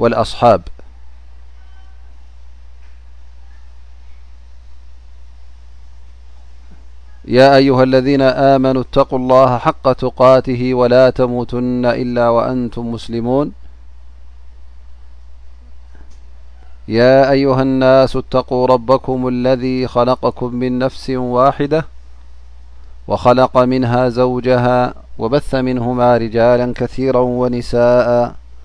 h ل يا أيها الذين آمنوا اتقوا الله حق تقاته ولا تموتن إلا وأنت مسلمونياأيها الناس اتقوا ربكم الذي خلقكم من نفس واحدة وخلق منها زوجها وبث منهما رجالا كثيرا ونساء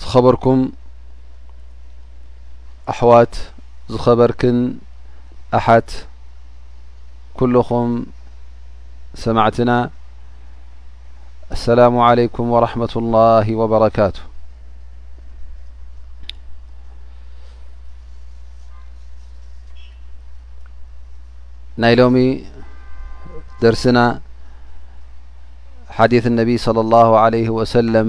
ዝኸበርኩም ኣሕዋት ዝኸበርክን ኣሓት ኩልኹም ሰማዕትና ኣሰላሙ ዓለይኩም ወረሕመት ላሂ ወበረካቱ ናይ ሎሚ ደርስና ሓዲት ነቢይ ስለ ላሁ ዓለይህ ወሰለም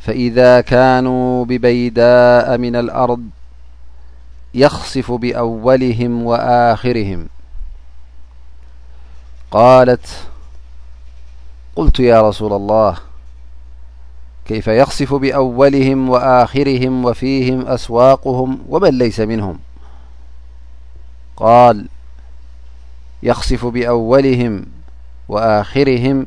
فإذا كانوا ببيداء من الأرض يخصف بأولهم و آخرهم قالت قلت يا رسول الله كيف يخصف بأولهم و آخرهم وفيهم أسواقهم ومن ليس منهم قال يخصف بأولهم و آخرهم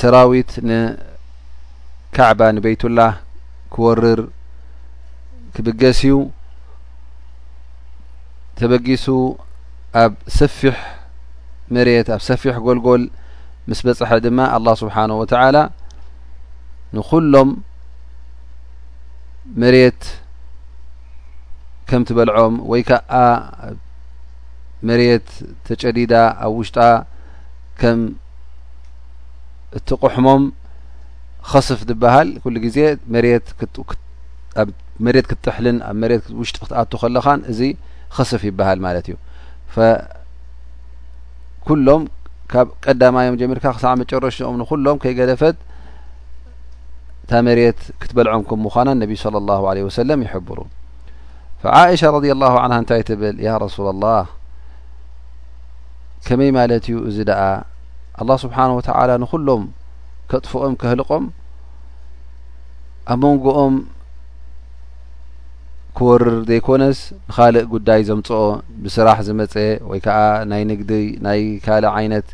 ሰራዊት ንካዕባ ንበይቱላህ ክወርር ክብገስ እዩ ተበጊሱ ኣብ ሰፊሕ መሬት ኣብ ሰፊሕ ጎልጎል ምስ በፅሐ ድማ ኣላ ስብሓን ወተዓላ ንኩሎም መሬት ከም ትበልዖም ወይ ከዓ መሬት ተጨዲዳ ኣብ ውሽጣ ከም እትቑሕሞም ኸስፍ ዝበሃል ኩሉ ግዜ መሬት ኣብ መሬት ክትጥሕልን ኣብ መሬት ውሽጢ ክትኣቱ ከለኻን እዚ ኸስፍ ይበሃል ማለት እዩ ኩሎም ካብ ቀዳማዮም ጀሚርካ ክሳዕ መጨረሽኦም ንኩሎም ከይገደፈት እታ መሬት ክትበልዖም ከም ምዃና ነቢ ስለ ላሁ ለ ወሰለም ይሕብሩ فዓእሻ ረض ላه ን እንታይ ትብል ያ ረሱላ ላه ከመይ ማለት እዩ እዚ ደኣ ኣላ ስብሓን ወተላ ንኹሎም ከጥፍኦም ከህልቆም ኣብ መንጎኦም ክወርር ዘይኮነስ ንካልእ ጉዳይ ዘምፅኦ ብስራሕ ዝመፀ ወይ ከዓ ናይ ንግዲ ናይ ካልእ ዓይነት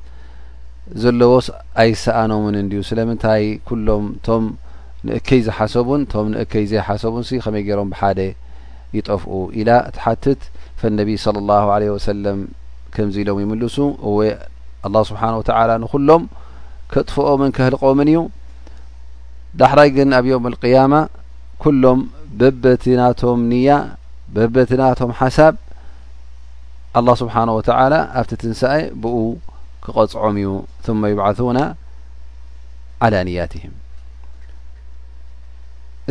ዘለዎስ ኣይሰኣኖምን እንድዩ ስለምንታይ ኩሎም እቶም ንእከይ ዝሓሰቡን ቶም ንእከይ ዘይሓሰቡንሲ ከመይ ገይሮም ብሓደ ይጠፍኡ ኢላ ትሓትት ፈነቢ ሰለላሁ ዐለይሂ ወሰለም ከምዚ ኢሎም ይምልሱ እወ ኣላህ ስብሓነሁ ወተዓላ ንኹሎም ከጥፍኦምን ከህልቆምን እዩ ዳሕራይ ግን ኣብ ዮም ኣልቅያማ ኩሎም በበቲ ናቶም ንያ በበቲ ናቶም ሓሳብ ኣላህ ስብሓነሁ ወተዓላ ኣብቲ ትንሳኤ ብኡ ክቐጽዖም እዩ ثመ ይብዓثና ዓላ ንያቲሂም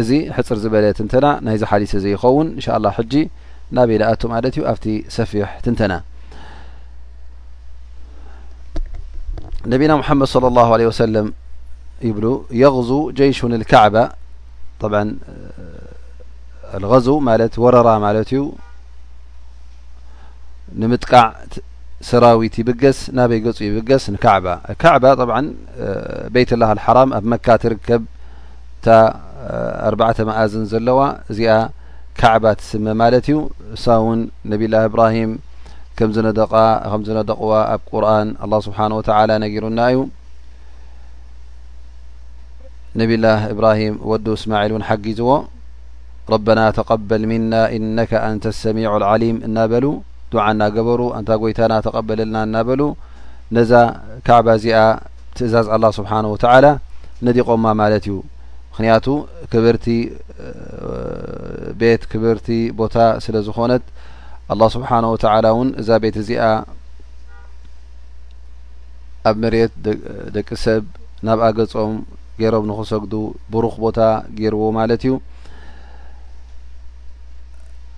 እዚ ሕፅር ዝበለ ትንተና ናይዚ ሓዲስ እዚ ይኸውን እንሻ ኣላ ሕጂ ናበይ ልኣቱ ማለት እዩ ኣብቲ ሰፊሕ ትንተና ነቢና ሙሓመድ ለ ላሁ ለ ወሰለም ይብሉ የغዙ ጀይሹን ልካዕባ ብ غዙ ማለት ወረራ ማለት እዩ ንምጥቃዕ ሰራዊት ይብገስ ናበይ ገጹ ይብገስ ንካዕባ ካዕባ ጠብዓ ቤት ላህ ኣልሓራም ኣብ መካ ትርከብ እታ ኣርባዕተ መኣዝን ዘለዋ እዚኣ ካዕባ ትስመ ማለት እዩ እሳ እውን ነብላህ እብራሂም ከም ዝነደቃ ከም ዝነደቕዋ ኣብ ቁርን ኣላ ስብሓን ወተላ ነጊሩና እዩ ነብላህ እብራሂም ወዱ እስማዒል እውን ሓጊዝዎ ረበና ተቀበል ምና እነከ ኣንተ ሰሚዑ ዓሊም እናበሉ ዱዓ እናገበሩ ኣንታ ጎይታና ተቐበለልና እናበሉ ነዛ ካዕባ እዚኣ ትእዛዝ ኣላ ስብሓን ወተዓላ ነዲቖማ ማለት እዩ ምክንያቱ ክብርቲ ቤት ክብርቲ ቦታ ስለ ዝኾነት ኣላ ስብሓን ወተዓላ እውን እዛ ቤት እዚኣ ኣብ መሬት ደቂ ሰብ ናብ ኣገጾም ገይሮም ንክሰግዱ ብሩኽ ቦታ ገይርዎ ማለት እዩ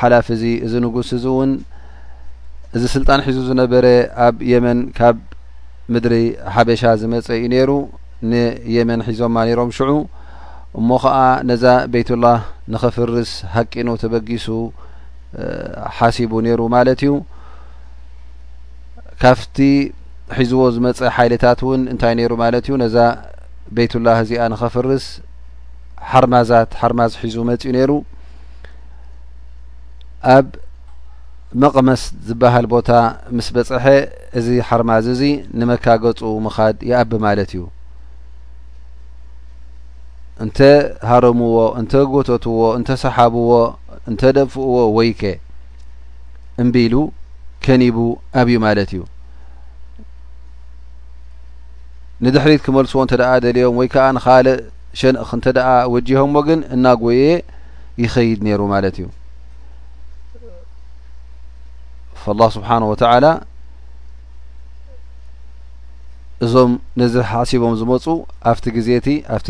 ሓላፊ እዚ እዚ ንጉስ እዚ እውን እዚ ስልጣን ሒዙ ዝነበረ ኣብ የመን ካብ ምድሪ ሓበሻ ዝመፀ እዩ ነይሩ ንየመን ሒዞማ ነይሮም ሽዑ እሞ ከዓ ነዛ ቤትላህ ንኸፍርስ ሃቂኑ ተበጊሱ ሓሲቡ ነይሩ ማለት እዩ ካብቲ ሒዝዎ ዝመፀ ሓይልታት እውን እንታይ ነይሩ ማለት እዩ ነዛ ቤትላህ እዚኣ ንኸፍርስ ሓርማዛት ሓርማዝ ሒዙ መፅኡ ነይሩ ኣብ መቕመስ ዝበሃል ቦታ ምስ በጽሐ እዚ ሓርማዝ እዚ ንመካ ገጹ ምኻድ ይኣብ ማለት እዩ እንተ ሃረምዎ እንተ ጎተትዎ እንተ ሰሓብዎ እንተ ደፍእዎ ወይ ከ እምቢ ኢሉ ከኒቡ ኣብዩ ማለት እዩ ንድሕሪት ክመልስዎ እንተ ደኣ ደልዮም ወይ ከዓ ንካልእ ሸንኽ እንተ ወጂሆሞ ግን እናጎየ ይኸይድ ነይሩ ማለት እዩ ላ ስብሓን ወተላ እዞም ነዚ ሓሲቦም ዝመፁ ኣብቲ ግዜ እቲ ኣብቲ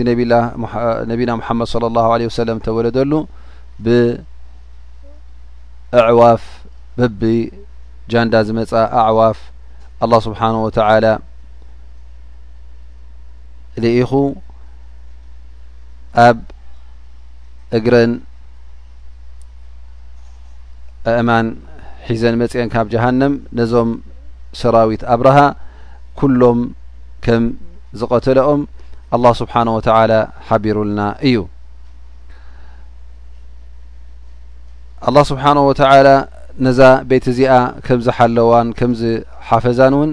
ነቢና ሙሓመድ ለ ላሁ ለ ወሰለም እተወለደሉ ብኣዕዋፍ በቢ ጃንዳ ዝመፃ ኣዕዋፍ ኣላ ስብሓን ወተላ ልኢኹ ኣብ እግረን ኣእማን ሒዘን መፅአን ካብ ጀሃንም ነዞም ሰራዊት ኣብርሃ ኩሎም ከም ዝቐተለኦም ኣላህ ስብሓን ወተላ ሓቢሩልና እዩ ኣላህ ስብሓን ወተላ ነዛ ቤት እዚኣ ከም ዝሓለዋን ከም ዝሓፈዛን እውን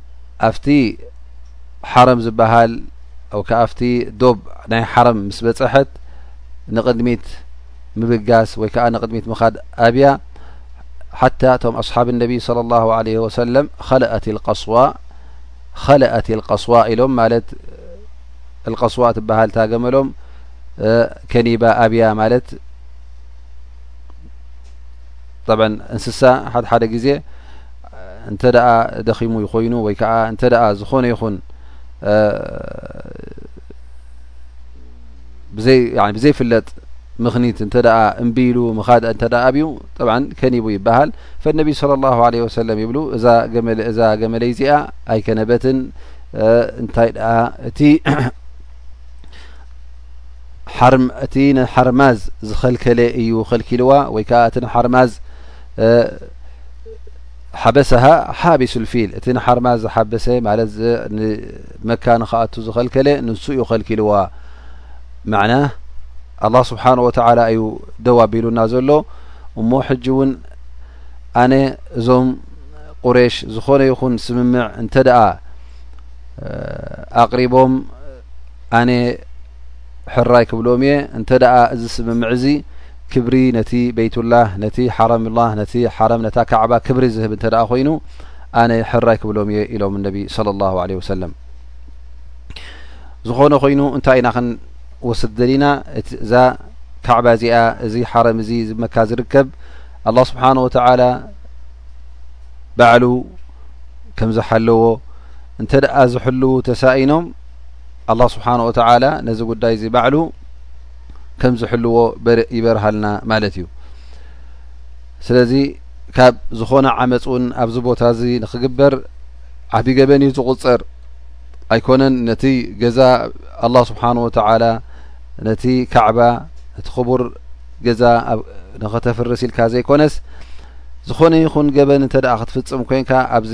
ኣብቲ ሓረም ዝበሃል ው ከ ኣብቲ ዶብ ናይ ሓረም ምስ በፀሐት ንቕድሚት ምብጋስ ወይ ከዓ ንቕድሚት ምኻድ ኣብያ ሓታ እቶም ኣስሓብ ነቢይ ለ ላ ለ ወሰለም ኸለኣት ልቀስዋ ኸለኣት ልቀስዋ ኢሎም ማለት ልቀስዋ ትበሃል እታ ገመሎም ከኒባ ኣብያ ማለት እንስሳ ሓደሓደ ግዜ እንተ ደኣ ደኺሙ ይኮይኑ ወይ ከኣ እንተ ደኣ ዝኾነ ይኹን ብዘይፍለጥ ምኽኒት እንተ ደኣ እምቢ ኢሉ ምኻድ እንተ ደኣ ኣብዩ ጠብዓን ከኒቡ ይበሃል ፈነቢ ስለ ላሁ ዓለ ወሰለም ይብሉ እዛ ገመለ እዛ ገመለይ እዚኣ ኣይከነበትን እንታይ ደኣ እቲ እቲ ንሓርማዝ ዝኸልከለ እዩ ኸልኪልዋ ወይ ከዓ እቲ ንሓርማዝ ሓበሰሃ ሓቢሱ ልፊል እቲ ንሓርማዝ ዝሓበሰ ማለት ንመካ ንክኣቱ ዝኸልከለ ንሱ እዩ ከልኪልዋ መዕና ኣላ ስብሓን ወተላ እዩ ደው ኣቢሉና ዘሎ እሞ ሕጂ እውን ኣነ እዞም ቁሬሽ ዝኾነ ይኹን ስምምዕ እንተ ደኣ ኣቅሪቦም ኣነ ሕራይ ክብሎም እየ እንተ እዚ ስምምዕ እዚ ክብሪ ነቲ ቤይቱላህ ነቲ ሓረምላህ ነቲ ሓረም ነታ ካዕባ ክብሪ ዝህብ እንተ ኮይኑ ኣነ ሕራይ ክብሎም እየ ኢሎም እነቢ ስለ ላሁ ለ ወሰለም ዝኾነ ኮይኑ እንታይ ኢና ክንወስድ ደሊና እዛ ካዕባ እዚኣ እዚ ሓረም እዚ ዝመካ ዝርከብ ኣላ ስብሓን ወተላ ባዕሉ ከምዝሓለዎ እንተ ደኣ ዝሕልው ተሳኢኖም ኣላ ስብሓን ወተዓላ ነዚ ጉዳይ እዚ ባዕሉ ከም ዝሕልዎ ይበርሃልና ማለት እዩ ስለዚ ካብ ዝኾነ ዓመፅ እውን ኣብዚ ቦታ እዚ ንክግበር ዓብ ገበን እዩ ዝቁፅር ኣይኮነን ነቲ ገዛ ኣላ ስብሓን ወተዓላ ነቲ ካዕባ ነቲ ክቡር ገዛ ንኸተፍርስ ኢልካ ዘይኮነስ ዝኾነ ይኹን ገበን እንተ ክትፍፅም ኮይንካ ኣብዚ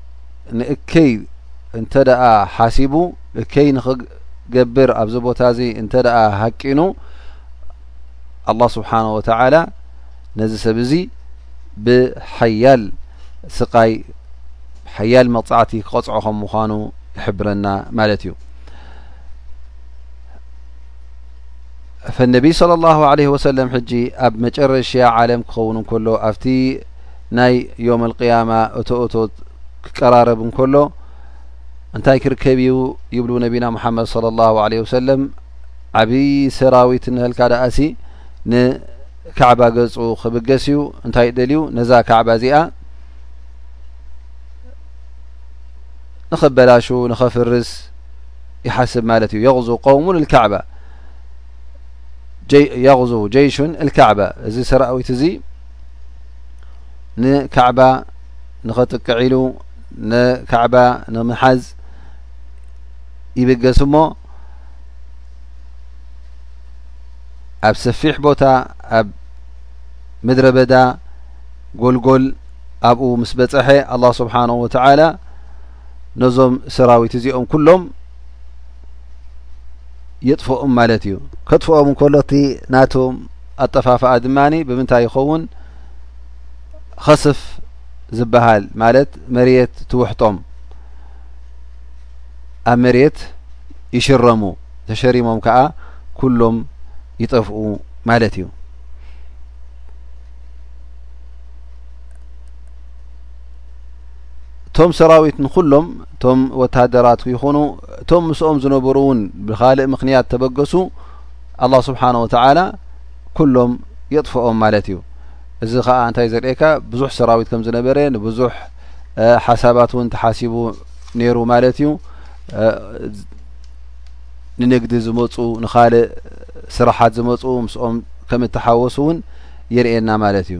ንእከይ እንተ ደኣ ሓሲቡ እከይ ንኽገብር ኣብዚ ቦታ እዚ እንተ ደኣ ሃቂኑ ኣላህ ስብሓን ወተዓላ ነዚ ሰብ እዚ ብሓያል ስቃይ ሓያል መቕጻዕቲ ክቐጽዖ ከም ምዃኑ ይሕብረና ማለት እዩ ፈነቢይ ስለ ላሁ ዓለህ ወሰለም ሕጂ ኣብ መጨረሽያ ዓለም ክኸውን እንከሎ ኣብቲ ናይ ዮም ኣልቅያማ እቶ እቶት ክቀራረብ እንከሎ እንታይ ክርከብ እዩ ይብሉ ነቢና ሙሓመድ ለ ላ ለ ወሰለም ዓብዪ ሰራዊት ንህልካ ደኣሲ ንካዕባ ገፁ ክብገስ እዩ እንታይ ደልዩ ነዛ ካዕባ እዚኣ ንኸበላሹ ንኸፍርስ ይሓስብ ማለት እዩ የቕዙ ቀውሙን ልካዕባ የغዙ ጀይሽን ልካዕባ እዚ ሰራዊት እዚ ንካዕባ ንኸጥቅዕ ኢሉ ንካዕባ ንምሓዝ ይብገስ እሞ ኣብ ሰፊሕ ቦታ ኣብ ምድረ በዳ ጎልጎል ኣብኡ ምስ በፀሐ ኣላ ስብሓን ወተዓላ ነዞም ሰራዊት እዚኦም ኩሎም የጥፍኦም ማለት እዩ ከጥፍኦም እንከሎ እቲ ናቶም ኣጠፋፍኣ ድማ ብምንታይ ይኸውን ኸስፍ ዝበሃል ማለት መሬት ትውሕጦም ኣብ መሬት ይሽረሙ ተሸሪሞም ከዓ ኩሎም ይጠፍኡ ማለት እዩ እቶም ሰራዊት ንኩሎም እቶም ወተሃደራት ይኹኑ እቶም ምስኦም ዝነበሩ እውን ብካልእ ምክንያት ተበገሱ ኣላ ስብሓን ወተዓላ ኩሎም የጥፍኦም ማለት እዩ እዚ ከዓ እንታይ ዘርእካ ብዙሕ ሰራዊት ከም ዝነበረ ንብዙሕ ሓሳባት እውን ተሓሲቡ ነይሩ ማለት እዩ ንንግዲ ዝመፁ ንካልእ ስራሓት ዝመፁ ምስኦም ከም እተሓወሱ እውን የርእየና ማለት እዩ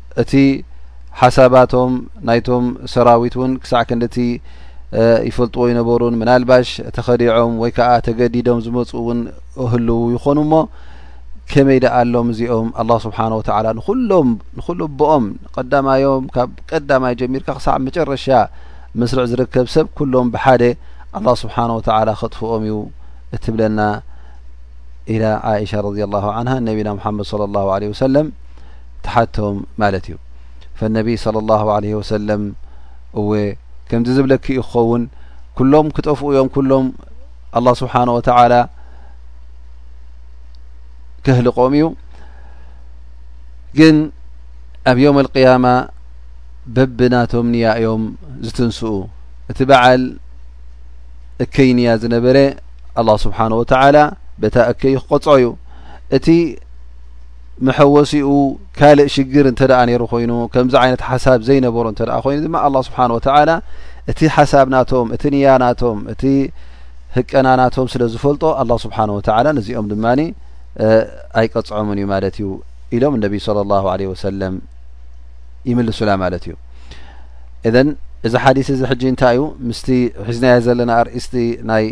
እቲ ሓሳባቶም ናይቶም ሰራዊት እውን ክሳዕ ክንዲቲ ይፈልጥዎ ይነበሩን ምናልባሽ ተኸዲዖም ወይ ከዓ ተገዲዶም ዝመፁ እውን ህልው ይኾኑ እሞ ከመይ ደኣ ኣሎም እዚኦም ኣላ ስብሓን ወተላ ንኩሎም ንኩሉ ኣቦኦም ንቀዳማዮም ካብ ቀዳማይ ጀሚርካ ክሳዕ መጨረሻ መስርዕ ዝርከብ ሰብ ኩሎም ብሓደ ኣላ ስብሓን ወተላ ከጥፍኦም እዩ እትብለና ኢላ ዓእሻ ረድ ላሁ ዓንሃ ነቢና ሙሓመድ ለ ላሁ ለ ወሰለም ትሓቶም ማለት እዩ ፈነቢ صለ ላሁ ለ ወሰለም እወ ከምዚ ዝብለኪ እዩ ክኸውን ኩሎም ክጠፍኡ እዮም ኩሎም ኣላ ስብሓን ወተላ ከህልቆም እዩ ግን ኣብ ዮም ኣልቅያማ በብናቶም ንያ እዮም ዝትንስኡ እቲ በዓል እከይ ንያ ዝነበረ ኣላ ስብሓን ወተላ በታ እከይ ክቆፅዖ እዩ እቲ መሐወሲኡ ካልእ ሽግር እንተ ነይሩ ኮይኑ ከምዚ ዓይነት ሓሳብ ዘይነበሮ እተ ኮይኑ ድማ ኣላ ስብሓን ወተላ እቲ ሓሳብ ናቶም እቲ ንያ ናቶም እቲ ህቀና ናቶም ስለ ዝፈልጦ ኣላ ስብሓን ወተላ ንዚኦም ድማ ኣይቀፅዖምን እዩ ማለት እዩ ኢሎም እነቢ ስለ ላ ለ ወሰለም ይምልሱላ ማለት እዩ እዘን እዚ ሓዲስ እዚ ሕጂ እንታይ እዩ ምስቲ ሒዝናዮ ዘለና ኣርእስቲ ናይ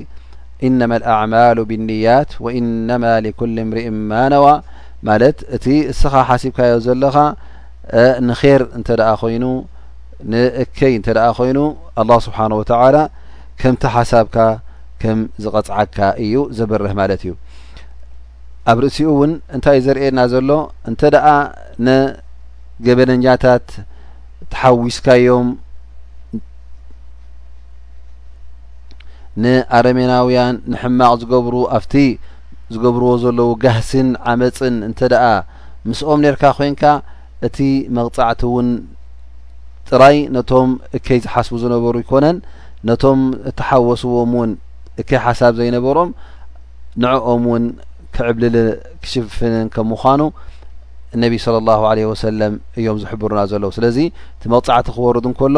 ኢነማ ኣልኣዕማሉ ቢንያት ወኢነማ ሊኩል ምርእ ማ ነዋ ማለት እቲ እስኻ ሓሲብካዮ ዘለኻ ንኼር እንተ ኮይኑ ንእከይ እንተ ኮይኑ ኣላ ስብሓን ወተዓላ ከምቲ ሓሳብካ ከም ዝቐፅዓካ እዩ ዘብርህ ማለት እዩ ኣብ ርእሲኡ እውን እንታይ እዩ ዘርእየና ዘሎ እንተ ደኣ ንገበነኛታት ተሓዊስካዮም ንኣረሜናውያን ንሕማቕ ዝገብሩ ኣብቲ ዝገብርዎ ዘለዉ ጋህሲን ዓመፅን እንተ ደኣ ምስኦም ነርካ ኮንካ እቲ መቕፃዕቲ እውን ጥራይ ነቶም እከይ ዝሓስቡ ዝነበሩ ይኮነን ነቶም እተሓወስዎም እውን እከይ ሓሳብ ዘይነበሮም ንዕኦም እውን ክዕብልል ክሽፍንን ከም ምዃኑ እነቢ ስለ ላሁ ለ ወሰለም እዮም ዝሕብሩና ዘለዉ ስለዚ እቲ መቕፃዕቲ ክወርድ እንከሎ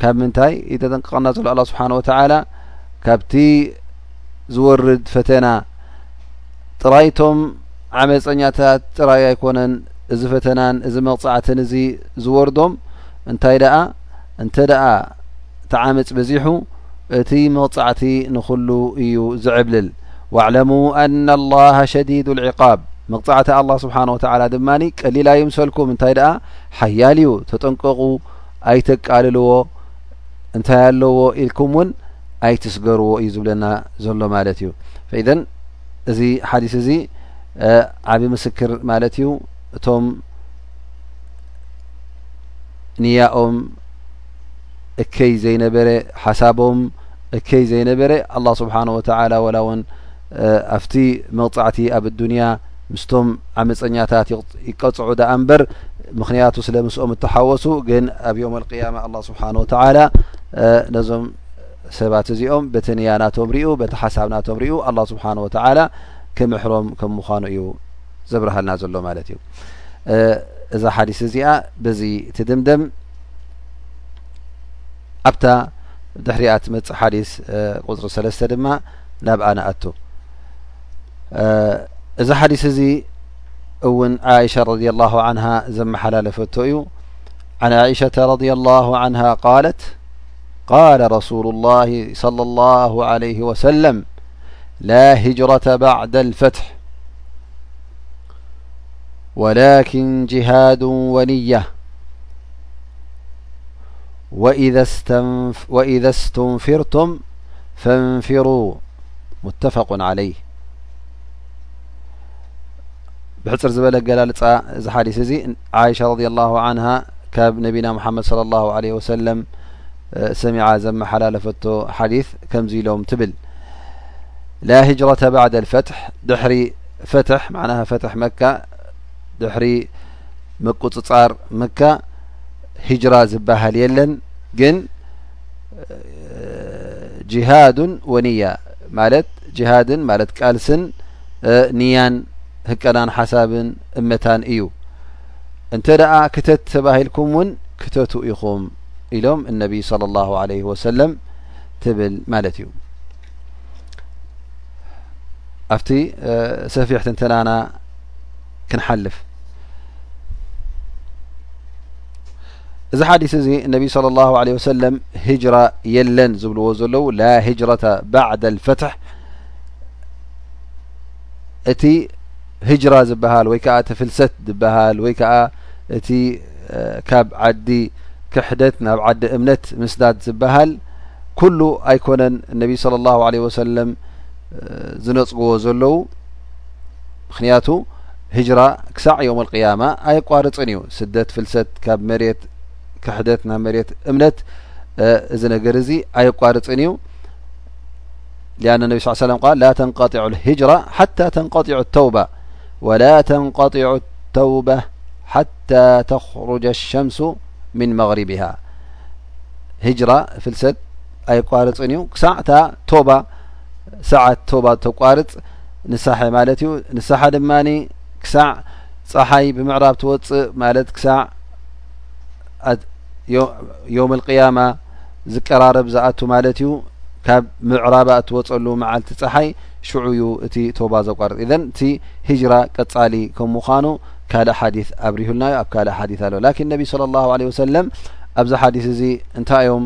ካብ ምንታይ ይተጠንቀቐና ዘሎ ኣላ ስብሓን ወተላ ካብቲ ዝወርድ ፈተና ጥራይቶም ዓመፀኛታት ጥራይ ኣይኮነን እዚ ፈተናን እዚ መቕፃዕትን እዚ ዝወርዶም እንታይ ደኣ እንተ ደኣ ተዓምፅ በዚሑ እቲ መቕፃዕቲ ንኹሉ እዩ ዝዕብልል ዋዕለሙ ኣና ላሃ ሸዲድ ልዕቃብ መቕፃዕቲ ኣላ ስብሓን ወተላ ድማ ቀሊል ኣይምሰልኩም እንታይ ደኣ ሓያል እዩ ተጠንቀቑ ኣይተቃልልዎ እንታይ ኣለዎ ኢልኩም እውን ኣይትስገርዎ እዩ ዝብለና ዘሎ ማለት እዩ ፈኢደን እዚ ሓዲስ እዚ ዓብ ምስክር ማለት እዩ እቶም ንያኦም እከይ ዘይነበረ ሓሳቦም እከይ ዘይነበረ ኣላ ስብሓን ወተላ ወላ እውን ኣብቲ መቕጻዕቲ ኣብ ኣዱንያ ምስቶም ዓመጸኛታት ይቀጽዑ ደኣ እምበር ምክንያቱ ስለ ምስኦም እተሓወሱ ግን ኣብ ዮም ኣልቅያማ ኣላ ስብሓን ወተዓላ ነዞም ሰባት እዚኦም በቲ ንያ ናቶም ሪኡ በቲ ሓሳብ ናቶም ሪኡ ኣላ ስብሓን ወተዓላ ክምሕሮም ከም ምዃኑ እዩ ዘብርሃልና ዘሎ ማለት እዩ እዛ ሓዲስ እዚኣ በዚ ትድምደም ኣብታ ድሕሪኣ ትመፅእ ሓዲስ ቁፅሪ ሰለስተ ድማ ናብኣነ ኣቱ زhلس شة- ري الله نا ملل عن شة ري الله عنها الت قال رسول الله صلى الله عليه وسلم لا hجرة بعد الفتح ولكن جهاd ونية ወኢዘ ስቱንፍርቱም ፈንፍሩ ሙተፈቁን ዓለይ ብሕፅር ዝበለ ኣገላልፃ እዚ ሓዲስ እዚ ዓይሻ ረድ ላሁ ዓንሃ ካብ ነቢና ሙሓመድ ለ ላሁ ለ ወሰለም ሰሚዓ ዘመሓላለፈቶ ሓዲስ ከምዚ ኢሎም ትብል ላ ህጅረተ ባዕድ ልፈትሕ ድሕሪ ፈትሕ ማዕናሃ ፈትሕ መካ ድሕሪ ምቁፅፃር መካ ሂጅራ ዝበሃል የለን ግን ጅሃዱን ወንያ ማለት ጅሃድን ማለት ቃልስን ንያን ህቀናን ሓሳብን እመታን እዩ እንተ ደኣ ክተት ተባሂልኩም እውን ክተቱ ኢኹም ኢሎም እነቢይ صለ ላሁ ለ ወሰለም ትብል ማለት እዩ ኣብቲ ሰፊሕ ትንተናና ክንሓልፍ እዚ ሓዲስ እዚ ነቢ صለ ላሁ ለ ወሰለም ህጅራ የለን ዝብልዎ ዘለዉ ላ ህጅረተ ባዕዳ ልፈትሕ እቲ ህጅራ ዝበሃል ወይ ከዓ እቲ ፍልሰት ዝበሃል ወይ ከዓ እቲ ካብ ዓዲ ክሕደት ናብ ዓዲ እምነት ምስዳድ ዝበሃል ኩሉ ኣይኮነን እነቢ ስለ ላሁ ለ ወሰለም ዝነፅግዎ ዘለዉ ምክንያቱ ህጅራ ክሳዕ ዮም ኣልቅያማ ኣየቋርፅን እዩ ስደት ፍልሰት ካብ መሬት ክሕደት ናብ መሬት እምነት እዚ ነገር እዚ ኣየቋርፅን እዩ ሊኣነ ነቢ ስ ሰለም ቃል ላ ተንቀጢዑ ልሂጅራ ሓታ ተንቀጢዑ ተውባ ወላ ተንቀጢዑ ተውባ ሓታ ተክሩጃ ሸምሱ ምን መግሪቢሃ ሂጅራ ፍልሰት ኣየቋርፅን እዩ ክሳዕታ ቶባ ሰዓት ቶባ ተቋርጽ ንሳሐ ማለት እዩ ንሳሐ ድማ ክሳዕ ፀሓይ ብምዕራብ ትወፅእ ማለት ክሳዕ ዮም ቅያማ ዝቀራረብ ዝኣቱ ማለት እዩ ካብ ምዕራባ እትወፀሉ መዓልቲ ፀሓይ ሽዑ እዩ እቲ ቶባ ዘቋርፅ ዘን እቲ ሂጅራ ቀፃሊ ከም ምዃኑ ካልእ ሓዲ ኣብርሁልና ዩ ኣብ ካልእ ሓዲ ኣሎ ላኪን ነቢ ስለ ላ ለ ወሰለም ኣብዚ ሓዲስ እዚ እንታይ እዮም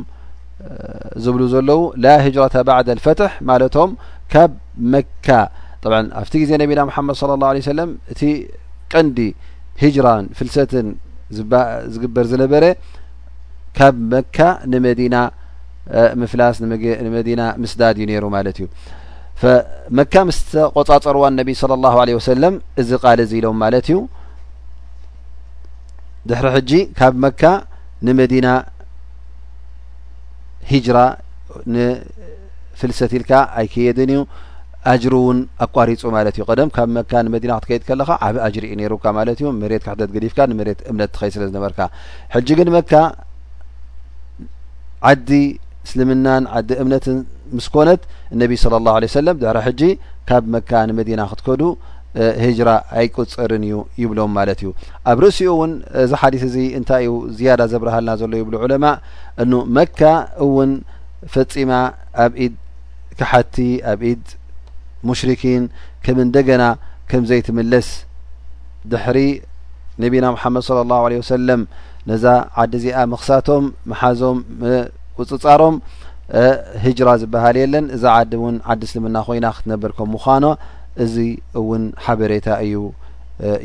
ዝብሉ ዘለዉ ላ ህጅረተ ባዕደ ፈትሕ ማለቶም ካብ መካ ኣብቲ ግዜ ነቢና ሓመድ صለ ላه ለ ሰለም እቲ ቀንዲ ህጅራን ፍልሰትን ዝግበር ዝነበረ ካብ መካ ንመዲና ምፍላስ ንመዲና ምስዳድ እዩ ነይሩ ማለት እዩ መካ ምስ ተቆፃፀርዋ ነቢ ለ ላ ለ ወሰለም እዚ ቃል እዚ ኢሎም ማለት እዩ ድሕሪ ሕጂ ካብ መካ ንመዲና ሂጅራ ንፍልሰት ኢልካ ኣይከየድን እዩ ኣጅሪ እውን ኣቋሪፁ ማለት እዩ ቀደም ካብ መካ ንመዲና ክትከይድ ከለካ ዓብ ኣጅሪ እዩ ነይሩካ ማለት እዩ መሬት ክሕደት ገዲፍካ ንመሬት እምነት ትኸይ ስለ ዝነበርካ ሕጂ ግን መካ ዓዲ እስልምናን ዓዲ እምነትን ምስ ኮነት እነቢ ስለ ላሁ ለ ሰለም ድሕሪ ሕጂ ካብ መካ ንመዲና ክትከዱ ሂጅራ ኣይቁፅርን እዩ ይብሎም ማለት እዩ ኣብ ርእሲኡ እውን እዚ ሓዲስ እዚ እንታይ እዩ ዝያዳ ዘብርሃልና ዘሎ ይብሉ ዑለማ እኑ መካ እውን ፈፂማ ኣብ ኢድ ክሓቲ ኣብ ኢድ ሙሽርኪን ከም እንደገና ከም ዘይትምለስ ድሕሪ ነቢና ሙሓመድ ለ ላሁ ለ ወሰለም ነዛ ዓዲ እዚኣ ምኽሳቶም መሓዞም ምቁፅፃሮም ሂጅራ ዝበሃል የለን እዛ ዓዲ እውን ዓዲ እስልምና ኮይና ክትነብር ከም ምዃኖ እዚ እውን ሓበሬታ እዩ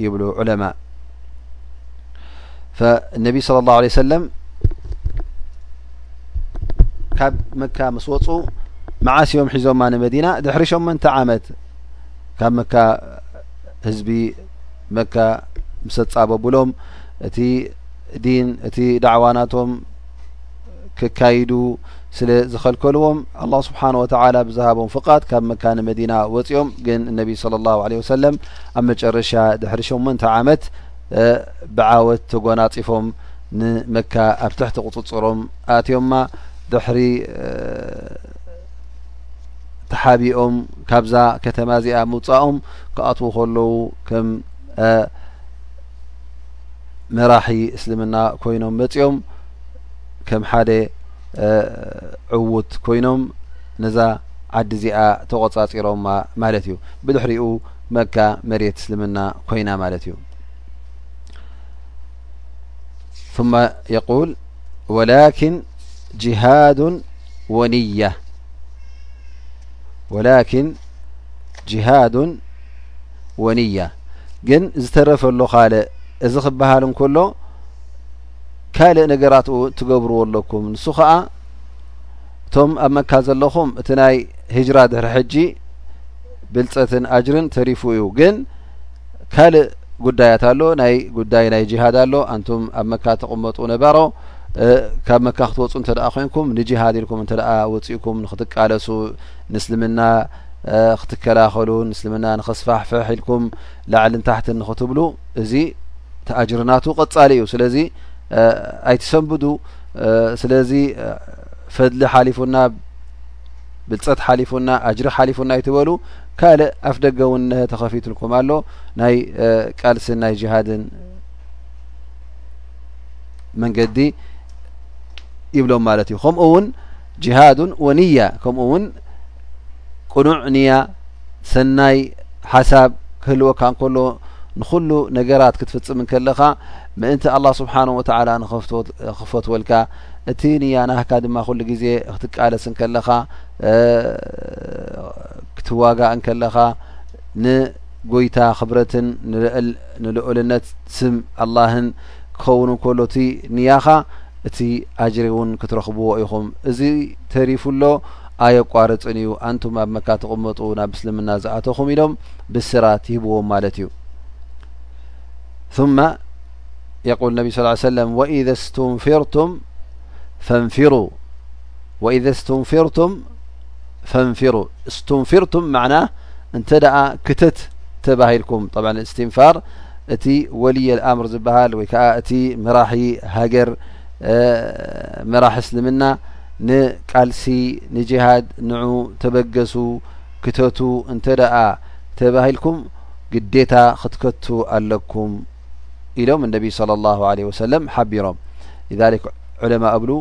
ይብሉ ዑለማእ ፈነቢ ስለ ላሁ ለ ሰለም ካብ መካ ምስ ወፁ መዓስ እዮም ሒዞማ ንመዲና ድሕሪ ሸመንተ ዓመት ካብ መካ ህዝቢ መካ ምስ ኣፃበብሎም እቲ ዲን እቲ ዳዕዋ ናቶም ክካይዱ ስለ ዝኸልከልዎም ኣላ ስብሓን ወተላ ብዝሃቦም ፍቓድ ካብ መካ ንመዲና ወፂኦም ግን እነቢ ስለ ላሁ ለ ወሰለም ኣብ መጨረሻ ድሕሪ ሸመንተ ዓመት ብዓወት ተጎናፂፎም ንመካ ኣብ ትሕቲ ቁፅፅሮም ኣትዮማ ድሕሪ ተሓቢኦም ካብዛ ከተማ እዚኣ ምውፃኦም ክኣትዉ ከለዉ ከም መራሒ እስልምና ኮይኖም መፅኦም ከም ሓደ ዕዉት ኮይኖም ነዛ ዓዲ እዚኣ ተቆፃፂሮማ ማለት እዩ ብድሕሪኡ መካ መሬት እስልምና ኮይና ማለት እዩ ثመ የቁል ወላኪን ጅሃዱ ወንያ ወላኪን ጅሃዱን ወንያ ግን ዝተረፈ ኣሎ ካልእ እዚ ክበሃል እንከሎ ካልእ ነገራት እውን ትገብርዎ ኣለኩም ንሱ ከዓ እቶም ኣብ መካ ዘለኹም እቲ ናይ ህጅራ ድሕሪ ሕጂ ብልፀትን ኣጅርን ተሪፉ እዩ ግን ካልእ ጉዳያት ኣሎ ናይ ጉዳይ ናይ ጅሃድ ኣሎ ኣንቱም ኣብ መካ ተቕመጡ ነበሮ ካብ መካ ክትወፁ እንተ ኮንኩም ንጅሃድ ኢልኩም እንተ ወፂእኩም ንክትቃለሱ ንስልምና ክትከላኸሉ ንእስልምና ንኸስፋሕፍሕ ኢልኩም ላዕልን ታሕትን ንኽትብሉ እዚ ተኣጅርናቱ ቀፃሊ እዩ ስለዚ ኣይትሰንብዱ ስለዚ ፈድሊ ሓሊፉና ብልፀት ሓሊፉና ኣጅሪ ሓሊፉና ኣይትበሉ ካልእ ኣፍ ደገ እውን ነ ተኸፊትልኩም ኣሎ ናይ ቃልስን ናይ ጅሃድን መንገዲ ይብሎም ማለት እዩ ከምኡ እውን ጅሃድ ወንያ ከምኡ እውን ቅኑዕ ንያ ሰናይ ሓሳብ ክህልወካ እንከሎ ንኩሉ ነገራት ክትፍፅም ከለኻ ምእንቲ ኣላ ስብሓን ወተላ ንክፈትወልካ እቲ ንያ ናህካ ድማ ኩሉ ግዜ ክትቃለስ እንከለኻ ክትዋጋእ እንከለኻ ጎይታ ክብረትን ንልኡልነት ስም ኣላህን ክኸውን እንከሎ እቲ ንያኻ እቲ ኣጅሪ እውን ክትረኽብዎ ኢኹም እዚ ተሪፉ ኣሎ ኣየቋርፅን እዩ ኣንቱም ኣብ መካ ትቕመጡ ናብ እስልምና ዝኣተኹም ኢሎም ብስራት ይህብዎም ማለት እዩ ثመ የቁል ነቢ ስ ሰለም ወኢዘ ስትንፍርቱም ፈንፍሩ ወኢዘ ስትንፍርቱም ፈንፊሩ ስቱንፊርቱም ማዕና እንተ ደኣ ክተት ተባሂልኩም ብ እስትንፋር እቲ ወልየ ኣምር ዝበሃል ወይ ከዓ እቲ መራሒ ሃገር መራሒ እስልምና ንቃልሲ ንጅሃድ ንዑ ተበገሱ ክተቱ እንተ ደኣ ተባሂልኩም ግዴታ ክትከቱ ኣለኩም ኢሎም እነቢ صለ ላ ለ ወሰለም ሓቢሮም ሊክ ዑለማ እብሉ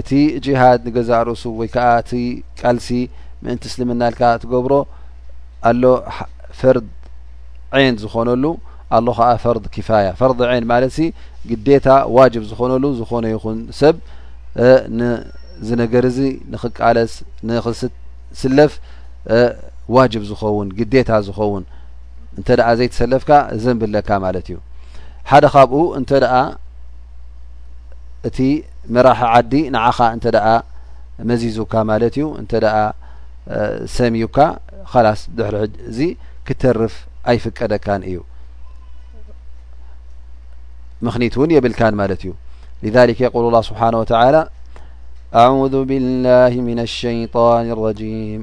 እቲ ጅሃድ ንገዛእ ርእሱ ወይ ከዓ እቲ ቃልሲ ምእንቲ እስልምና ልካ ትገብሮ ኣሎ ፈርድ ዐይን ዝኾነሉ ኣሎ ከዓ ፈርድ ክፋያ ፈርድ ዐይን ማለት ሲ ግዴታ ዋጅብ ዝኾነሉ ዝኾነ ይኹን ሰብ ንዝነገር እዚ ንክቃለስ ንክስለፍ ዋጅብ ዝኸውን ግዴታ ዝኸውን እንተ ዘይተሰለፍካ ዘንቢ ኣለካ ማለት እዩ ሓደ ካብኡ እንተ እቲ መራሒ ዓዲ ንዓኻ እንተ መዚዙካ ማለት እዩ እንተ ሰምዩካ ላስ ድሕሪ ሕ እዚ ክተርፍ ኣይፍቀደካን እዩ ምክኒት እውን የብልካን ማለት እዩ የቁል ላ ስብሓን ወተላ ኣذ ብላ ን ሸጣን ረጂም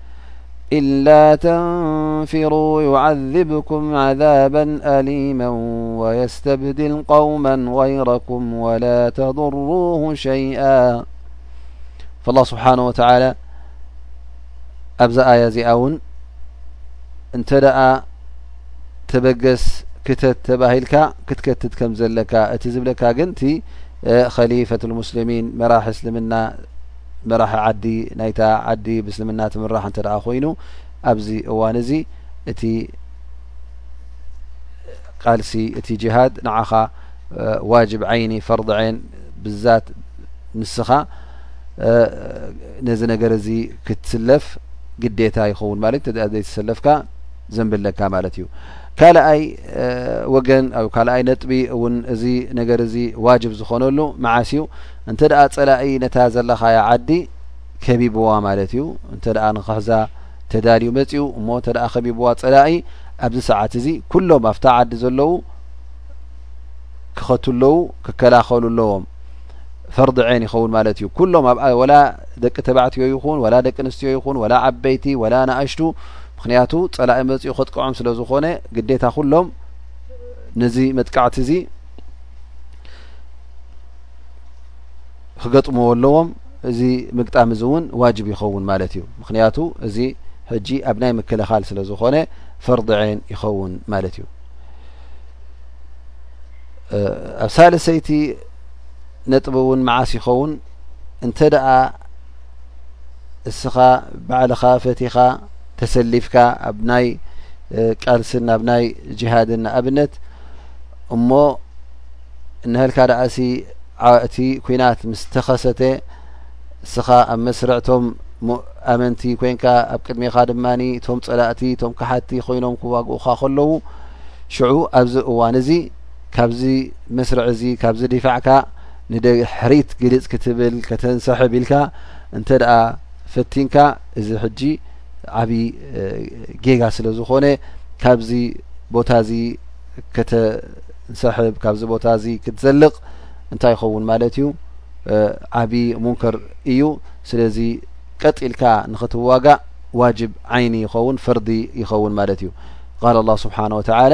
إلا تنفروا يعذبكم عذابا ليما ويستبدل قوما غيركم ولا تضروه شيئا فالله سبانه وتلى ية ن ت تبس ك بهل كتتت ك ت ب ن ليفة المسلمين مرحسلم መራሒ ዓዲ ናይታ ዓዲ ብእስልምና ትምራሕ እንተ ኮይኑ ኣብዚ እዋን እዚ እቲ ቃልሲ እቲ ጅሃድ ንዓኻ ዋጅብ ዓይኒ ፈርዲ ዓይን ብዛት ንስኻ ነዚ ነገር እዚ ክትስለፍ ግዴታ ይኸውን ማለት እ ዘይተሰለፍካ ዘንብለካ ማለት እዩ ካልኣይ ወገን ካልኣይ ነጥቢ እውን እዚ ነገር እዚ ዋጅብ ዝኾነሉ መዓስ እዩ እንተ ደኣ ፀላኢ ነታ ዘለኻያ ዓዲ ከቢብዋ ማለት እዩ እንተ ደኣ ንክሕዛ ተዳልዩ መፅኡ እሞ እንተ ደኣ ከቢብዋ ፀላኢ ኣብዚ ሰዓት እዚ ኩሎም ኣብታ ዓዲ ዘለዉ ክኸቱ ኣለዉ ክከላኸሉ ኣለዎም ፈርዲ ዓይን ይኸውን ማለት እዩ ኩሎም ኣብኣ ወላ ደቂ ተባዕትዮ ይኹን ወላ ደቂ ኣንስትዮ ይኹን ወላ ዓበይቲ ወላ ንኣሽቱ ምኽንያቱ ጸላኢ መጺኡ ከጥቅዖም ስለ ዝኾነ ግዴታ ኩሎም ነዚ መጥቃዕቲ እዚ ክገጥምዎ ኣለዎም እዚ ምግጣም እዚ እውን ዋጅብ ይኸውን ማለት እዩ ምክንያቱ እዚ ሕጂ ኣብ ናይ ምክልኻል ስለ ዝኾነ ፈርዲ ዐይን ይኸውን ማለት እዩ ኣብ ሳልሰይቲ ነጥቢ እውን መዓስ ይኸውን እንተ ደኣ እስኻ ባዕልኻ ፈቲኻ ተሰሊፍካ ኣብ ናይ ቃልስን ኣብ ናይ ጅሃድን ንኣብነት እሞ እንሀልካ ደኣሲ እቲ ኩናት ምስ ተኸሰተ እስኻ ኣብ መስርዕቶም ኣመንቲ ኮንካ ኣብ ቅድሜኻ ድማ እቶም ፀላእቲ እቶም ካሓቲ ኮይኖም ክዋግኡካ ከለዉ ሽዑ ኣብዚ እዋን እዚ ካብዚ መስርዕ እዚ ካብዚ ዲፋዕካ ንድሕሪት ግልጽ ክትብል ከተንሰሕብ ኢልካ እንተ ፈቲንካ እዚ ሕጂ ዓብዪ ጌጋ ስለ ዝኾነ ካብዚ ቦታ እዚ ከተንሰሕብ ካብዚ ቦታ እዚ ክትዘልቕ እንታይ ይኸውን ማለት እዩ ዓብዪ ሙንከር እዩ ስለዚ ቀጥ ኢልካ ንኽትዋጋእ ዋጅብ ዓይኒ ይኸውን ፈርዲ ይኸውን ማለት እዩ ቃል ኣላ ስብሓን ወተላ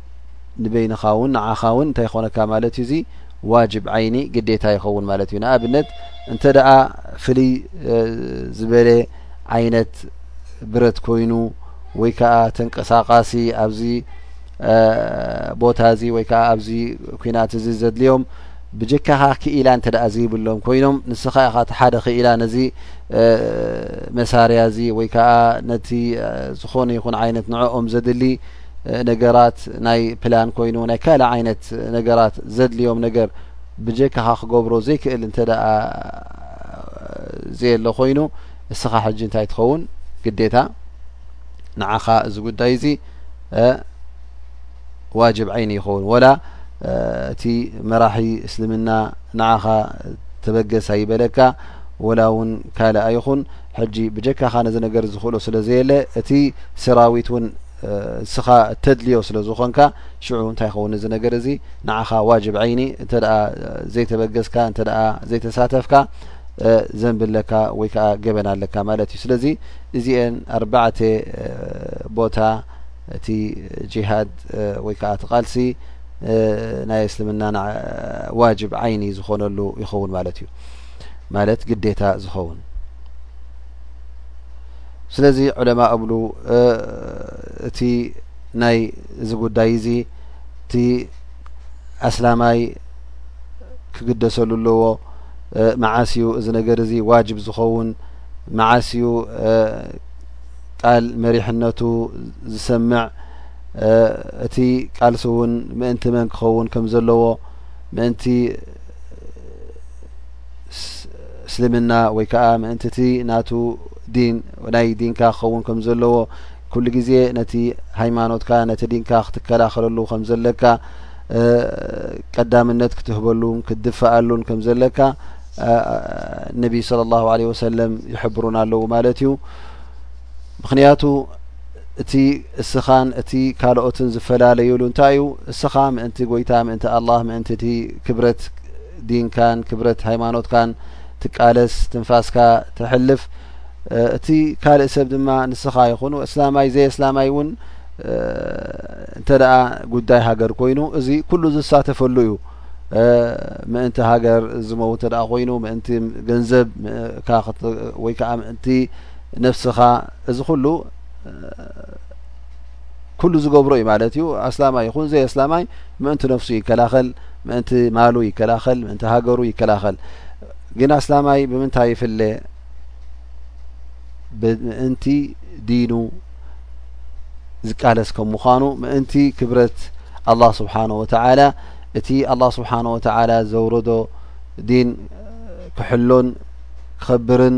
ንበይንኻ ውን ንዓኻ ውን እንታይ ይኾነካ ማለት እዩ እዙ ዋጅብ ዓይኒ ግዴታ ይኸውን ማለት እዩ ንኣብነት እንተ ደኣ ፍልይ ዝበለ ዓይነት ብረት ኮይኑ ወይ ከዓ ተንቀሳቃሲ ኣብዚ ቦታ እዚ ወይ ከዓ ኣብዚ ኩናት እዚ ዘድልዮም ብጀካኻ ክኢላ እንተ ደኣ ዘይብሎም ኮይኖም ንስኻ ኢኻ እቲ ሓደ ክኢላ ነዚ መሳርያ እዚ ወይ ከዓ ነቲ ዝኾነ ይኹን ዓይነት ንዕኦም ዘድሊ ነገራት ናይ ፕላን ኮይኑ ናይ ካልእ ዓይነት ነገራት ዘድልዮም ነገር ብጀካኻ ክገብሮ ዘይክእል እንተ ዘየ ሎ ኮይኑ እስኻ ሕጂ እንታይ ትኸውን ግዴታ ንዓኻ እዚ ጉዳይ እዚ ዋጅብ ዓይኒ ይኸውን ወላ እቲ መራሒ እስልምና ንዓኻ ተበገስ ኣይበለካ ወላ እውን ካልእ ኣይኹን ሕጂ ብጀካኻ ነዚ ነገር ዝኽእሎ ስለ ዘየለ እቲ ሰራዊት ውን ንስኻ እተድልዮ ስለ ዝኾንካ ሽዑ እንታይ ይኸውን እዚ ነገር እዚ ንዓኻ ዋጅብ ዓይኒ እንተ ዘይተበገዝካ እንተ ዘይተሳተፍካ ዘንቢ ኣለካ ወይ ከዓ ገበን ኣለካ ማለት እዩ ስለዚ እዚኤን ኣርባዕተ ቦታ እቲ ጂሃድ ወይ ከዓ እቲ ቃልሲ ናይ እስልምና ዋጅብ ዓይኒ ዝኾነሉ ይኸውን ማለት እዩ ማለት ግዴታ ዝኸውን ስለዚ ዕለማ እብሉ እቲ ናይ እዚ ጉዳይ እዚ እቲ ኣስላማይ ክግደሰሉ ኣለዎ መዓስ እዩ እዚ ነገር እዚ ዋጅብ ዝኸውን መዓስ እዩ ቃል መሪሕነቱ ዝሰምዕ እቲ ቃልሲ እውን ምእንቲ መን ክኸውን ከም ዘለዎ ምእንቲ እስልምና ወይ ከዓ ምእንቲ እቲ ናቱ ዲን ናይ ዲንካ ክኸውን ከም ዘለዎ ኩሉ ግዜ ነቲ ሃይማኖትካ ነቲ ዲንካ ክትከላኸለሉ ከም ዘለካ ቀዳምነት ክትህበሉን ክትድፈኣሉን ከም ዘለካ ነቢ ስለ ላሁ ለ ወሰለም ይሕብሩና ኣለዉ ማለት እዩ ምኽንያቱ እቲ እስኻን እቲ ካልኦትን ዝፈላለዩሉ እንታይ እዩ? እስኻ ምእንቲ ጎይታ ምእንቲ ኣላህ ምእንቲ እቲ ክብረት ዲንካን ክብረት ሃይማኖትካን ትቃለስ ትንፋስካ ተሕልፍ እቲ ካልእ ሰብ ድማ ንስኻ ይኹን እስላማይ ዘየስላማይ እውን እንተ ጉዳይ ሃገር ኮይኑ እዚ ኩሉ ዝሳተፈሉ እዩ ምእንቲ ሃገር ዝመው እተ ኮይኑ ምእንቲ ገንዘብ ወይ ከዓ ምእንቲ ነብስኻ እዚ ኩሉ ኩሉ ዝገብሮ እዩ ማለት እዩ ኣስላማይ ይኹን ዘይ ኣስላማይ ምእንቲ ነፍሱ ይከላኸል ምእንቲ ማሉ ይከላኸል ምእንቲ ሃገሩ ይከላኸል ግን ኣስላማይ ብምንታይ ይፍለ ብምእንቲ ዲኑ ዝቃለስ ከም ምዃኑ ምእንቲ ክብረት ኣላህ ስብሓን ወተዓላ እቲ ኣላህ ስብሓን ወተዓላ ዘውረዶ ዲን ክሕሎን ክኸብርን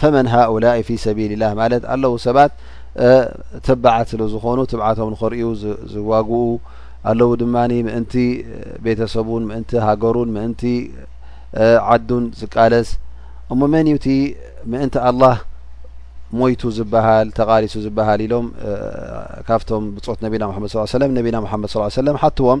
ፈመን ሃኡላ ፊ ሰቢልላ ማለት ኣለዉ ሰባት ተባዓት ስለ ዝኾኑ ትብዓቶም ንኸርእዩ ዝዋግኡ ኣለዉ ድማ ምእንቲ ቤተሰቡን ምእንቲ ሃገሩን ምእንቲ ዓዱን ዝቃለስ እሞ መን እዩ እቲ ምእንቲ ኣላህ ሞይቱ ዝበሃል ተቓሊሱ ዝበሃል ኢሎም ካብቶም ብፆት ነቢና ሓመድ ስ ሰለም ነቢና ሓመድ ስ ሰለም ሓትዎም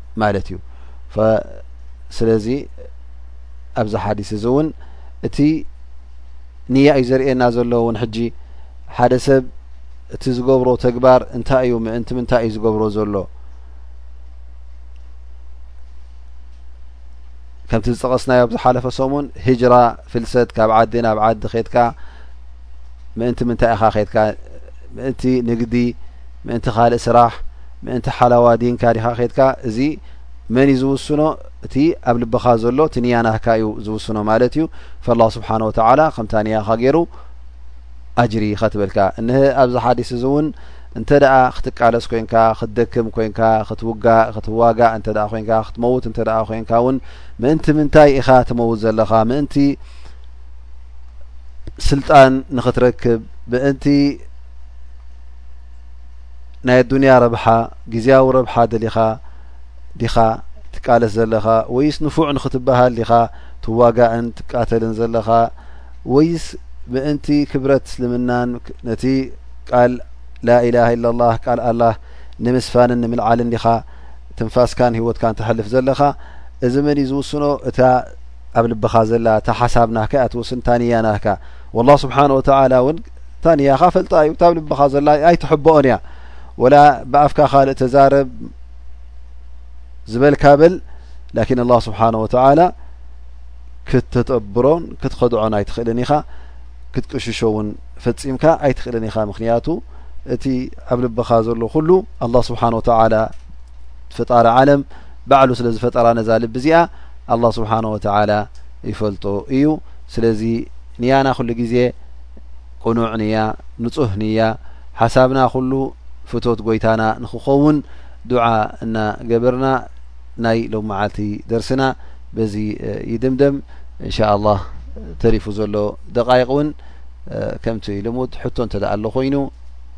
ማለት እዩ ስለዚ ኣብዚ ሓዲስ እዚ እውን እቲ ንያ እዩ ዘርእየና ዘሎ እውን ሕጂ ሓደ ሰብ እቲ ዝገብሮ ተግባር እንታይ እዩ ምእንቲ ምንታይ እዩ ዝገብሮ ዘሎ ከምቲ ዝጠቐስናዮ ኣብ ዝሓለፈ ሰሙን ሂጅራ ፍልሰት ካብ ዓዲ ናብ ዓዲ ኬትካ ምእንቲ ምንታይ ኢኻ ኬትካ ምእንቲ ንግዲ ምእንቲ ካልእ ስራሕ ምእንቲ ሓላዋ ዲንካ ዲኻ ከድካ እዚ መን እዩ ዝውስኖ እቲ ኣብ ልብኻ ዘሎ እቲ ንያ ናትካ እዩ ዝውስኖ ማለት እዩ ፈላ ስብሓን ወተዓላ ከምታ ንያኻ ገይሩ ኣጅሪ ይኸትበልካ እነሀ ኣብዚ ሓዲስ እዚ እውን እንተ ደኣ ክትቃለስ ኮንካ ክትደክም ኮንካ ክትውጋእ ክትዋጋእ እንተ ኮንካ ክትመውት እንተ ኮንካ እውን ምእንቲ ምንታይ ኢኻ ትመውት ዘለኻ ምእንቲ ስልጣን ንኽትረክብ ምእንቲ ናይ ኣዱንያ ረብሓ ግዝያዊ ረብሓ ደሊኻ ዲኻ ትቃለስ ዘለኻ ወይስ ንፉዕ ንኽትበሃል ዲኻ ትዋጋእን ትቃተልን ዘለኻ ወይስ ምእንቲ ክብረት እስልምናን ነቲ ቃል ላኢላሃ ኢላላህ ቃል ኣላህ ንምስፋንን ንምልዓልን ዲኻ ትንፋስካን ሂወትካን ተሕልፍ ዘለኻ እዚ መን እዩ ዝውስኖ እታ ኣብ ልብኻ ዘላ እታ ሓሳብ ናካ እያ ትወስን እታ ንያ ናካ ላ ስብሓን ወተላ እውን እታ ንያኻ ፈልጣ እዩ እታብ ልብኻ ዘላ ኣይትሕበኦን እያ ወላ ብኣፍካ ካልእ ተዛረብ ዝበልካ በል ላኪን ኣላ ስብሓን ወተላ ክትተጠብሮን ክትኸድዖን ኣይትኽእልን ኢኻ ክትቅሽሾ እውን ፈፂምካ ኣይትኽእልን ኢኻ ምክንያቱ እቲ ኣብ ልብኻ ዘሎ ኩሉ ኣላ ስብሓን ወተላ ፈጣሪ ዓለም ባዕሉ ስለ ዝፈጠራ ነዛ ልቢ እዚኣ ኣላ ስብሓን ወተዓላ ይፈልጦ እዩ ስለዚ ንያና ኩሉ ግዜ ቅኑዕ ንያ ንፁህ ንያ ሓሳብና ኩሉ ፍቶት ጎይታና ንክኸውን ዱዓ እና ገብርና ናይ ሎም መዓልቲ ደርስና በዚ ይድምደም እንሻ ላ ተሪፉ ዘሎ ደቃይቅ እውን ከምቲ ልሙድ ሕቶ እንተደኣ ኣሎ ኮይኑ